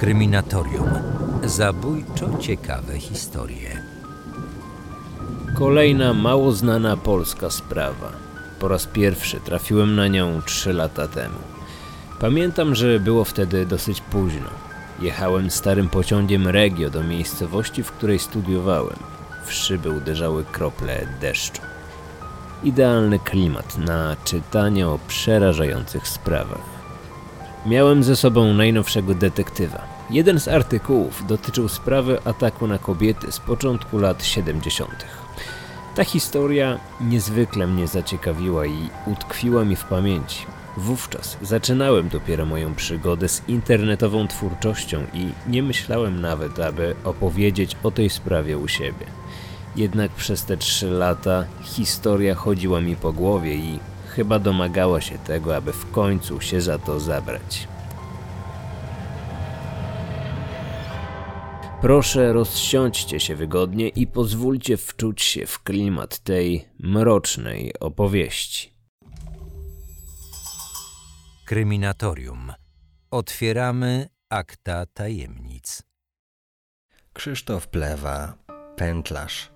Kryminatorium. Zabójczo ciekawe historie. Kolejna mało znana polska sprawa. Po raz pierwszy trafiłem na nią trzy lata temu. Pamiętam, że było wtedy dosyć późno. Jechałem starym pociągiem Regio do miejscowości, w której studiowałem. W szyby uderzały krople deszczu. Idealny klimat na czytanie o przerażających sprawach. Miałem ze sobą najnowszego detektywa. Jeden z artykułów dotyczył sprawy ataku na kobiety z początku lat 70. Ta historia niezwykle mnie zaciekawiła i utkwiła mi w pamięci. Wówczas zaczynałem dopiero moją przygodę z internetową twórczością i nie myślałem nawet, aby opowiedzieć o tej sprawie u siebie. Jednak przez te trzy lata historia chodziła mi po głowie i chyba domagała się tego, aby w końcu się za to zabrać. Proszę rozsiądźcie się wygodnie i pozwólcie wczuć się w klimat tej mrocznej opowieści. Kryminatorium. Otwieramy akta tajemnic. Krzysztof Plewa, pętlarz.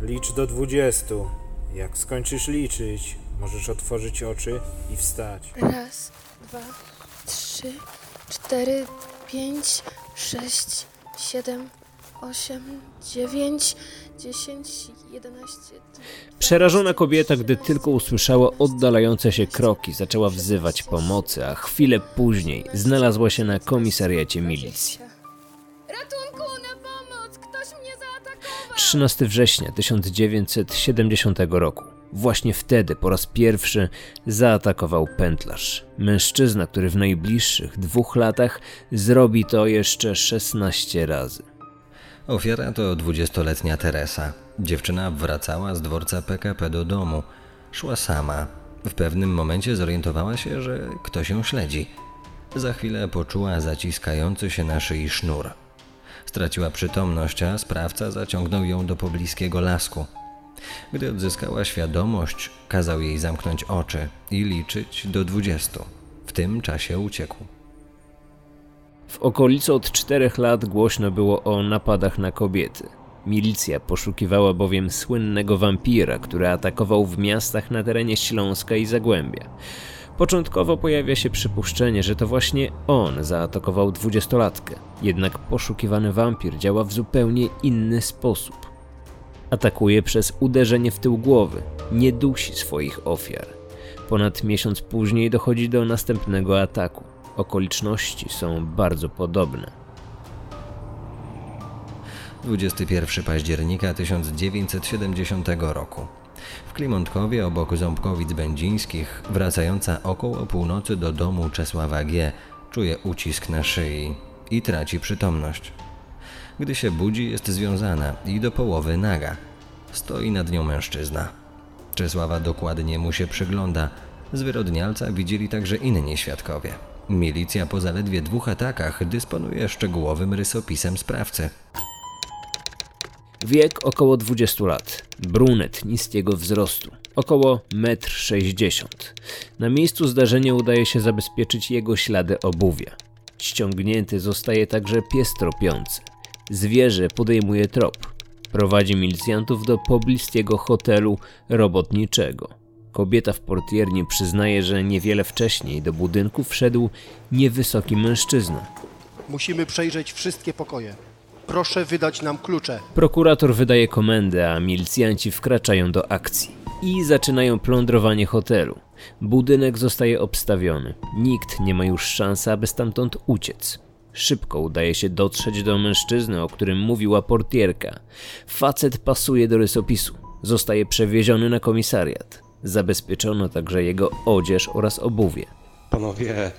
Licz do dwudziestu. Jak skończysz liczyć, możesz otworzyć oczy i wstać. Raz, dwa, trzy, cztery, pięć, sześć, siedem, osiem, dziewięć, dziesięć, jedenaście. Przerażona kobieta, gdy tylko usłyszała oddalające się kroki, zaczęła wzywać pomocy, a chwilę później znalazła się na komisariacie milicji. 13 września 1970 roku. Właśnie wtedy po raz pierwszy zaatakował pętlarz. Mężczyzna, który w najbliższych dwóch latach zrobi to jeszcze 16 razy. Ofiara to dwudziestoletnia Teresa. Dziewczyna wracała z dworca PKP do domu. Szła sama. W pewnym momencie zorientowała się, że ktoś ją śledzi. Za chwilę poczuła zaciskający się na szyi sznur. Straciła przytomność, a sprawca zaciągnął ją do pobliskiego lasku. Gdy odzyskała świadomość, kazał jej zamknąć oczy i liczyć do dwudziestu. W tym czasie uciekł. W okolicy od czterech lat głośno było o napadach na kobiety. Milicja poszukiwała bowiem słynnego wampira, który atakował w miastach na terenie Śląska i Zagłębia. Początkowo pojawia się przypuszczenie, że to właśnie on zaatakował dwudziestolatkę. Jednak poszukiwany wampir działa w zupełnie inny sposób. Atakuje przez uderzenie w tył głowy, nie dusi swoich ofiar. Ponad miesiąc później dochodzi do następnego ataku. Okoliczności są bardzo podobne. 21 października 1970 roku. W Klimontkowie obok Ząbkowic Będzińskich, wracająca około północy do domu Czesława G., czuje ucisk na szyi i traci przytomność. Gdy się budzi, jest związana i do połowy naga. Stoi nad nią mężczyzna. Czesława dokładnie mu się przygląda. Zwyrodnialca widzieli także inni świadkowie. Milicja po zaledwie dwóch atakach dysponuje szczegółowym rysopisem sprawcy. Wiek około 20 lat. Brunet niskiego wzrostu. Około 1,60 m. Na miejscu zdarzenia udaje się zabezpieczyć jego ślady obuwia. Ściągnięty zostaje także pies tropiący. Zwierzę podejmuje trop. Prowadzi milicjantów do pobliskiego hotelu robotniczego. Kobieta w portierni przyznaje, że niewiele wcześniej do budynku wszedł niewysoki mężczyzna. Musimy przejrzeć wszystkie pokoje. Proszę wydać nam klucze. Prokurator wydaje komendę, a milicjanci wkraczają do akcji i zaczynają plądrowanie hotelu. Budynek zostaje obstawiony. Nikt nie ma już szansy, aby stamtąd uciec. Szybko udaje się dotrzeć do mężczyzny, o którym mówiła portierka. Facet pasuje do rysopisu. Zostaje przewieziony na komisariat. Zabezpieczono także jego odzież oraz obuwie. Panowie,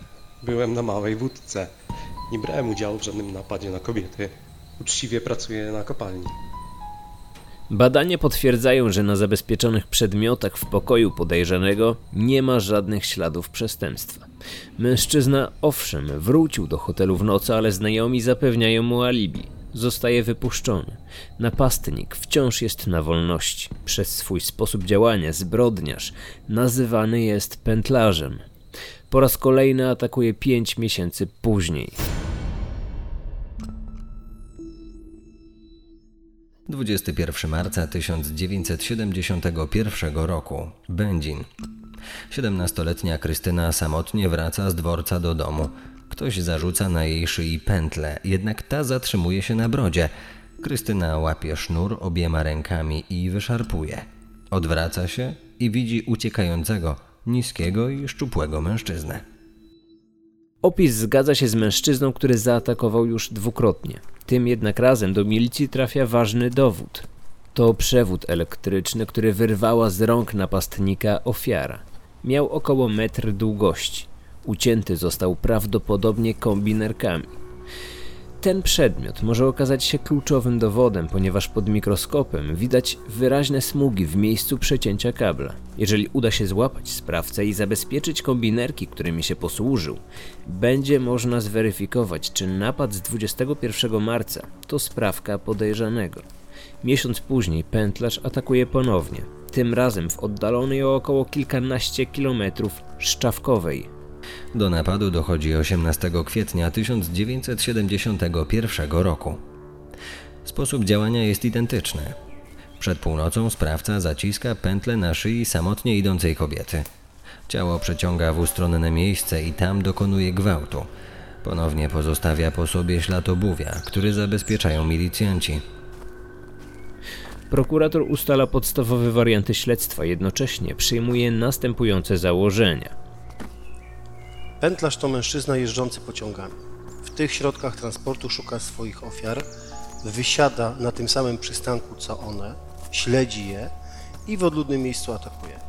byłem na małej wódce. Nie brałem udziału w żadnym napadzie na kobiety. Uczciwie pracuję na kopalni. Badania potwierdzają, że na zabezpieczonych przedmiotach w pokoju podejrzanego nie ma żadnych śladów przestępstwa. Mężczyzna, owszem, wrócił do hotelu w nocy, ale znajomi zapewniają mu alibi. Zostaje wypuszczony. Napastnik wciąż jest na wolności. Przez swój sposób działania zbrodniarz nazywany jest pętlarzem. Po raz kolejny atakuje pięć miesięcy później. 21 marca 1971 roku. Będzin. 17-letnia Krystyna samotnie wraca z dworca do domu. Ktoś zarzuca na jej szyi pętlę, jednak ta zatrzymuje się na brodzie. Krystyna łapie sznur obiema rękami i wyszarpuje. Odwraca się i widzi uciekającego, niskiego i szczupłego mężczyznę. Opis zgadza się z mężczyzną, który zaatakował już dwukrotnie. Tym jednak razem do milicji trafia ważny dowód. To przewód elektryczny, który wyrwała z rąk napastnika ofiara. Miał około metr długości. Ucięty został prawdopodobnie kombinerkami. Ten przedmiot może okazać się kluczowym dowodem, ponieważ pod mikroskopem widać wyraźne smugi w miejscu przecięcia kabla. Jeżeli uda się złapać sprawcę i zabezpieczyć kombinerki, którymi się posłużył, będzie można zweryfikować, czy napad z 21 marca to sprawka podejrzanego. Miesiąc później pętlarz atakuje ponownie, tym razem w oddalonej o około kilkanaście kilometrów Szczawkowej. Do napadu dochodzi 18 kwietnia 1971 roku. Sposób działania jest identyczny. Przed północą sprawca zaciska pętlę na szyi samotnie idącej kobiety. Ciało przeciąga w ustronne miejsce i tam dokonuje gwałtu. Ponownie pozostawia po sobie ślad obuwia, który zabezpieczają milicjanci. Prokurator ustala podstawowe warianty śledztwa, jednocześnie przyjmuje następujące założenia. Pętlarz to mężczyzna jeżdżący pociągami. W tych środkach transportu szuka swoich ofiar, wysiada na tym samym przystanku co one, śledzi je i w odludnym miejscu atakuje.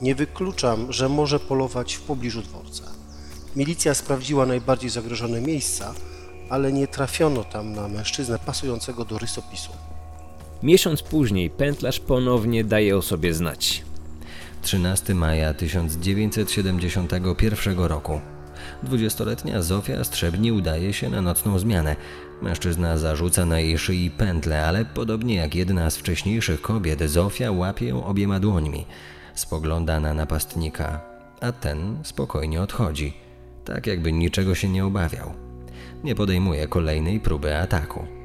Nie wykluczam, że może polować w pobliżu dworca. Milicja sprawdziła najbardziej zagrożone miejsca, ale nie trafiono tam na mężczyznę pasującego do rysopisu. Miesiąc później pętlarz ponownie daje o sobie znać. 13 maja 1971 roku. Dwudziestoletnia Zofia Strzebni udaje się na nocną zmianę. Mężczyzna zarzuca na jej szyi pętlę, ale podobnie jak jedna z wcześniejszych kobiet, Zofia łapie ją obiema dłońmi. Spogląda na napastnika, a ten spokojnie odchodzi, tak jakby niczego się nie obawiał. Nie podejmuje kolejnej próby ataku.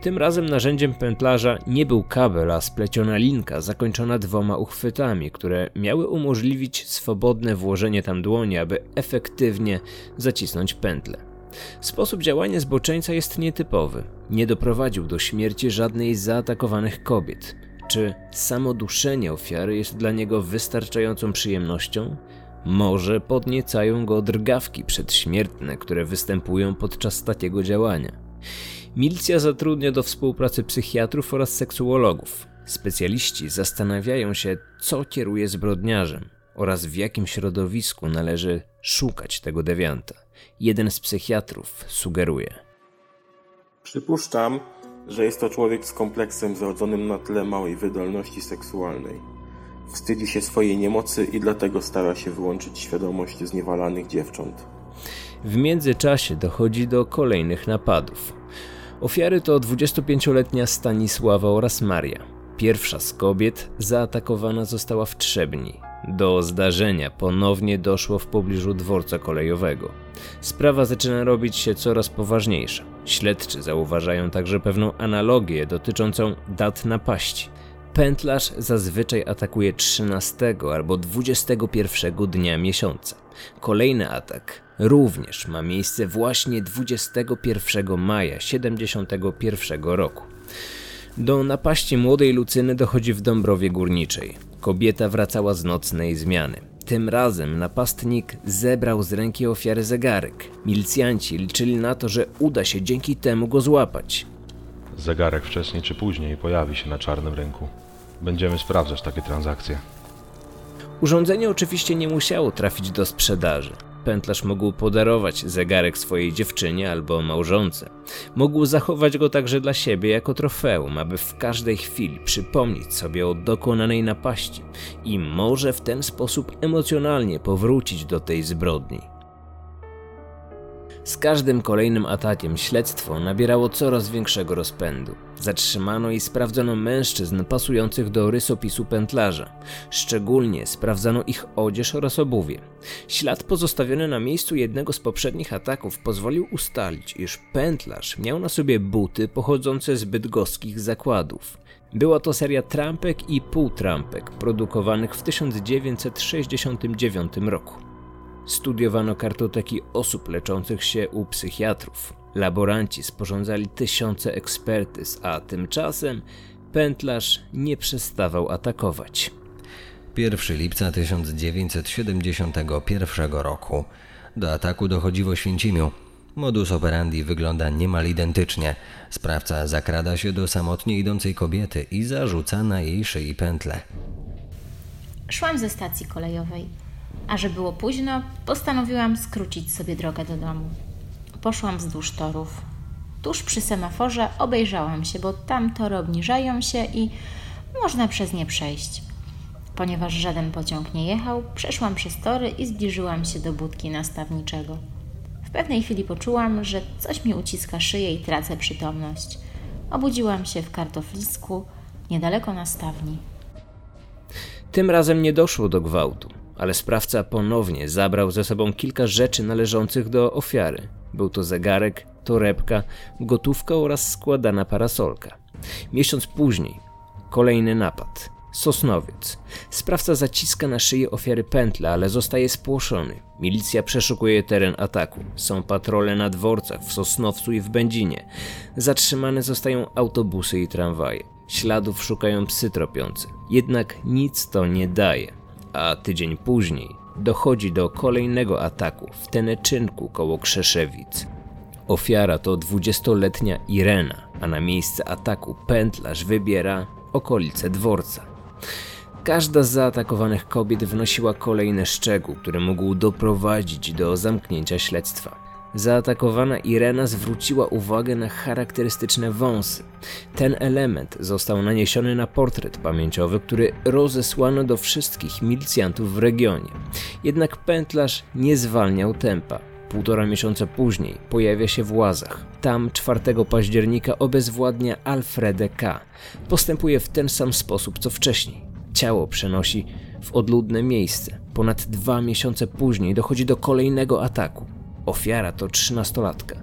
Tym razem narzędziem pętlarza nie był kabel, a spleciona linka zakończona dwoma uchwytami, które miały umożliwić swobodne włożenie tam dłoni, aby efektywnie zacisnąć pętlę. Sposób działania zboczeńca jest nietypowy. Nie doprowadził do śmierci żadnej z zaatakowanych kobiet. Czy samo duszenie ofiary jest dla niego wystarczającą przyjemnością? Może podniecają go drgawki przedśmiertne, które występują podczas takiego działania. Milicja zatrudnia do współpracy psychiatrów oraz seksuologów. Specjaliści zastanawiają się, co kieruje zbrodniarzem oraz w jakim środowisku należy szukać tego dewianta. Jeden z psychiatrów sugeruje. Przypuszczam, że jest to człowiek z kompleksem zrodzonym na tle małej wydolności seksualnej. Wstydzi się swojej niemocy i dlatego stara się wyłączyć świadomość zniewalanych dziewcząt. W międzyczasie dochodzi do kolejnych napadów. Ofiary to 25-letnia Stanisława oraz Maria. Pierwsza z kobiet zaatakowana została w Trzebni. Do zdarzenia ponownie doszło w pobliżu dworca kolejowego. Sprawa zaczyna robić się coraz poważniejsza. Śledczy zauważają także pewną analogię dotyczącą dat napaści. Pętlarz zazwyczaj atakuje 13 albo 21 dnia miesiąca. Kolejny atak również ma miejsce właśnie 21 maja 71 roku. Do napaści młodej Lucyny dochodzi w Dąbrowie Górniczej. Kobieta wracała z nocnej zmiany. Tym razem napastnik zebrał z ręki ofiary zegarek. Milicjanci liczyli na to, że uda się dzięki temu go złapać. Zegarek wcześniej czy później pojawi się na czarnym rynku. Będziemy sprawdzać takie transakcje. Urządzenie oczywiście nie musiało trafić do sprzedaży. Pętlarz mógł podarować zegarek swojej dziewczynie albo małżonce. Mógł zachować go także dla siebie jako trofeum, aby w każdej chwili przypomnieć sobie o dokonanej napaści i może w ten sposób emocjonalnie powrócić do tej zbrodni. Z każdym kolejnym atakiem śledztwo nabierało coraz większego rozpędu. Zatrzymano i sprawdzono mężczyzn pasujących do rysopisu pętlarza. Szczególnie sprawdzano ich odzież oraz obuwie. Ślad pozostawiony na miejscu jednego z poprzednich ataków pozwolił ustalić, iż pętlarz miał na sobie buty pochodzące z bydgoskich zakładów. Była to seria trampek i półtrampek produkowanych w 1969 roku. Studiowano kartoteki osób leczących się u psychiatrów. Laboranci sporządzali tysiące ekspertyz, a tymczasem pętlarz nie przestawał atakować. 1 lipca 1971 roku. Do ataku dochodzi w Oświęcimiu. Modus operandi wygląda niemal identycznie. Sprawca zakrada się do samotnie idącej kobiety i zarzuca na jej szyi pętlę. Szłam ze stacji kolejowej, a że było późno, postanowiłam skrócić sobie drogę do domu. Poszłam wzdłuż torów. Tuż przy semaforze obejrzałam się, bo tam tory obniżają się i można przez nie przejść. Ponieważ żaden pociąg nie jechał, przeszłam przez tory i zbliżyłam się do budki nastawniczego. W pewnej chwili poczułam, że coś mi uciska szyję i tracę przytomność. Obudziłam się w kartoflisku, niedaleko nastawni. Tym razem nie doszło do gwałtu, ale sprawca ponownie zabrał ze sobą kilka rzeczy należących do ofiary. Był to zegarek, torebka, gotówka oraz składana parasolka. Miesiąc później kolejny napad. Sosnowiec. Sprawca zaciska na szyję ofiary pętle, ale zostaje spłoszony. Milicja przeszukuje teren ataku. Są patrole na dworcach w Sosnowcu i w Będzinie. Zatrzymane zostają autobusy i tramwaje. Śladów szukają psy tropiące. Jednak nic to nie daje. A tydzień później dochodzi do kolejnego ataku w Teneczynku koło Krzeszewic. Ofiara to 20-letnia Irena, a na miejsce ataku pętlarz wybiera okolice dworca. Każda z zaatakowanych kobiet wnosiła kolejny szczegół, który mógł doprowadzić do zamknięcia śledztwa. Zaatakowana Irena zwróciła uwagę na charakterystyczne wąsy. Ten element został naniesiony na portret pamięciowy, który rozesłano do wszystkich milicjantów w regionie. Jednak pętlarz nie zwalniał tempa. Półtora miesiąca później pojawia się w Łazach. Tam 4 października obezwładnia Alfredę K. Postępuje w ten sam sposób co wcześniej. Ciało przenosi w odludne miejsce. Ponad dwa miesiące później dochodzi do kolejnego ataku. Ofiara to trzynastolatka,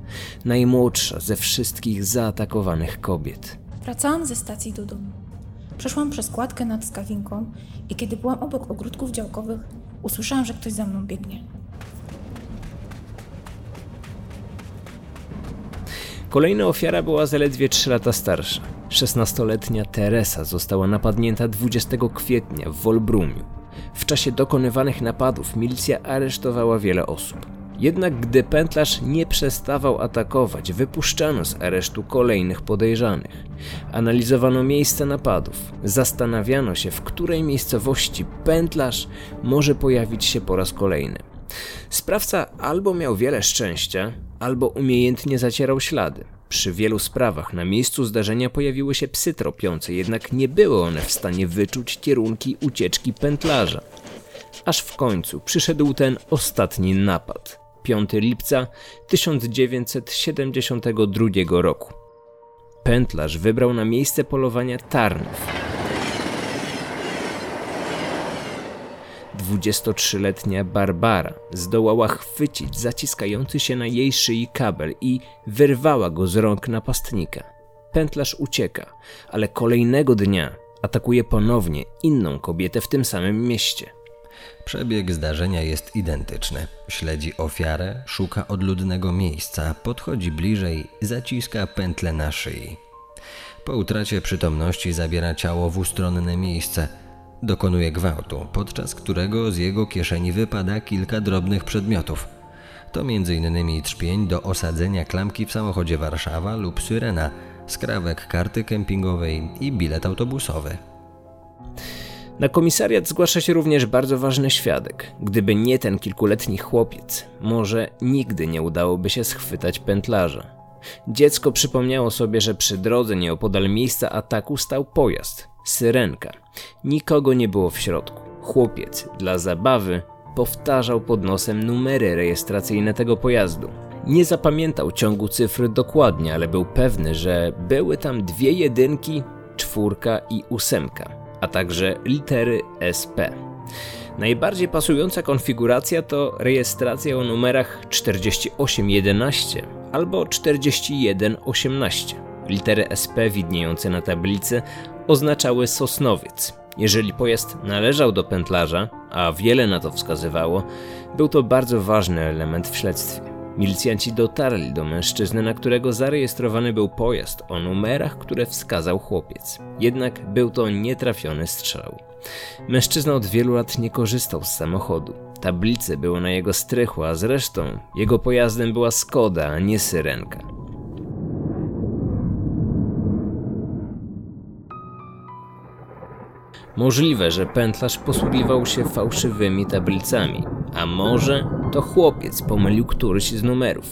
najmłodsza ze wszystkich zaatakowanych kobiet. Wracałam ze stacji do domu. Przeszłam przez kładkę nad skawinką i kiedy byłam obok ogródków działkowych, usłyszałam, że ktoś za mną biegnie. Kolejna ofiara była zaledwie 3 lata starsza. 16-letnia Teresa została napadnięta 20 kwietnia w Wolbrumiu. W czasie dokonywanych napadów milicja aresztowała wiele osób. Jednak gdy pętlarz nie przestawał atakować, wypuszczano z aresztu kolejnych podejrzanych. Analizowano miejsce napadów, zastanawiano się, w której miejscowości pętlarz może pojawić się po raz kolejny. Sprawca albo miał wiele szczęścia, albo umiejętnie zacierał ślady. Przy wielu sprawach na miejscu zdarzenia pojawiły się psy tropiące, jednak nie były one w stanie wyczuć kierunki ucieczki pętlarza. Aż w końcu przyszedł ten ostatni napad. 5 lipca 1972 roku. Pętlarz wybrał na miejsce polowania Tarnów. 23-letnia Barbara zdołała chwycić zaciskający się na jej szyi kabel i wyrwała go z rąk napastnika. Pętlarz ucieka, ale kolejnego dnia atakuje ponownie inną kobietę w tym samym mieście. Przebieg zdarzenia jest identyczny. Śledzi ofiarę, szuka odludnego miejsca, podchodzi bliżej, zaciska pętlę na szyi. Po utracie przytomności zabiera ciało w ustronne miejsce. Dokonuje gwałtu, podczas którego z jego kieszeni wypada kilka drobnych przedmiotów. To m.in. trzpień do osadzenia klamki w samochodzie Warszawa lub Syrena, skrawek karty kempingowej i bilet autobusowy. Na komisariat zgłasza się również bardzo ważny świadek. Gdyby nie ten kilkuletni chłopiec, może nigdy nie udałoby się schwytać pętlarza. Dziecko przypomniało sobie, że przy drodze nieopodal miejsca ataku stał pojazd syrenka. Nikogo nie było w środku. Chłopiec dla zabawy powtarzał pod nosem numery rejestracyjne tego pojazdu. Nie zapamiętał ciągu cyfr dokładnie, ale był pewny, że były tam dwie jedynki, czwórka i ósemka, a także litery SP. Najbardziej pasująca konfiguracja to rejestracja o numerach 4811 albo 4118. Litery SP widniejące na tablicy oznaczały Sosnowiec. Jeżeli pojazd należał do pętlarza, a wiele na to wskazywało, był to bardzo ważny element w śledztwie. Milicjanci dotarli do mężczyzny, na którego zarejestrowany był pojazd o numerach, które wskazał chłopiec. Jednak był to nietrafiony strzał. Mężczyzna od wielu lat nie korzystał z samochodu. Tablice były na jego strychu, a zresztą jego pojazdem była Skoda, a nie Syrenka. Możliwe, że pętlarz posługiwał się fałszywymi tablicami, a może to chłopiec pomylił któryś z numerów.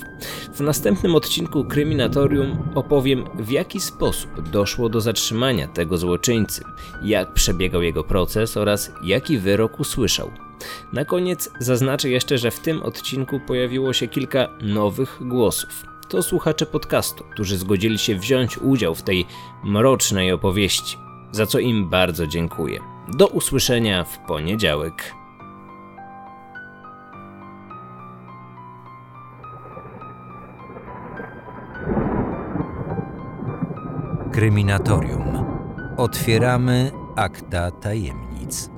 W następnym odcinku Kryminatorium opowiem, w jaki sposób doszło do zatrzymania tego złoczyńcy, jak przebiegał jego proces oraz jaki wyrok usłyszał. Na koniec zaznaczę jeszcze, że w tym odcinku pojawiło się kilka nowych głosów. To słuchacze podcastu, którzy zgodzili się wziąć udział w tej mrocznej opowieści za co im bardzo dziękuję. Do usłyszenia w poniedziałek. Kryminatorium. Otwieramy akta tajemnic.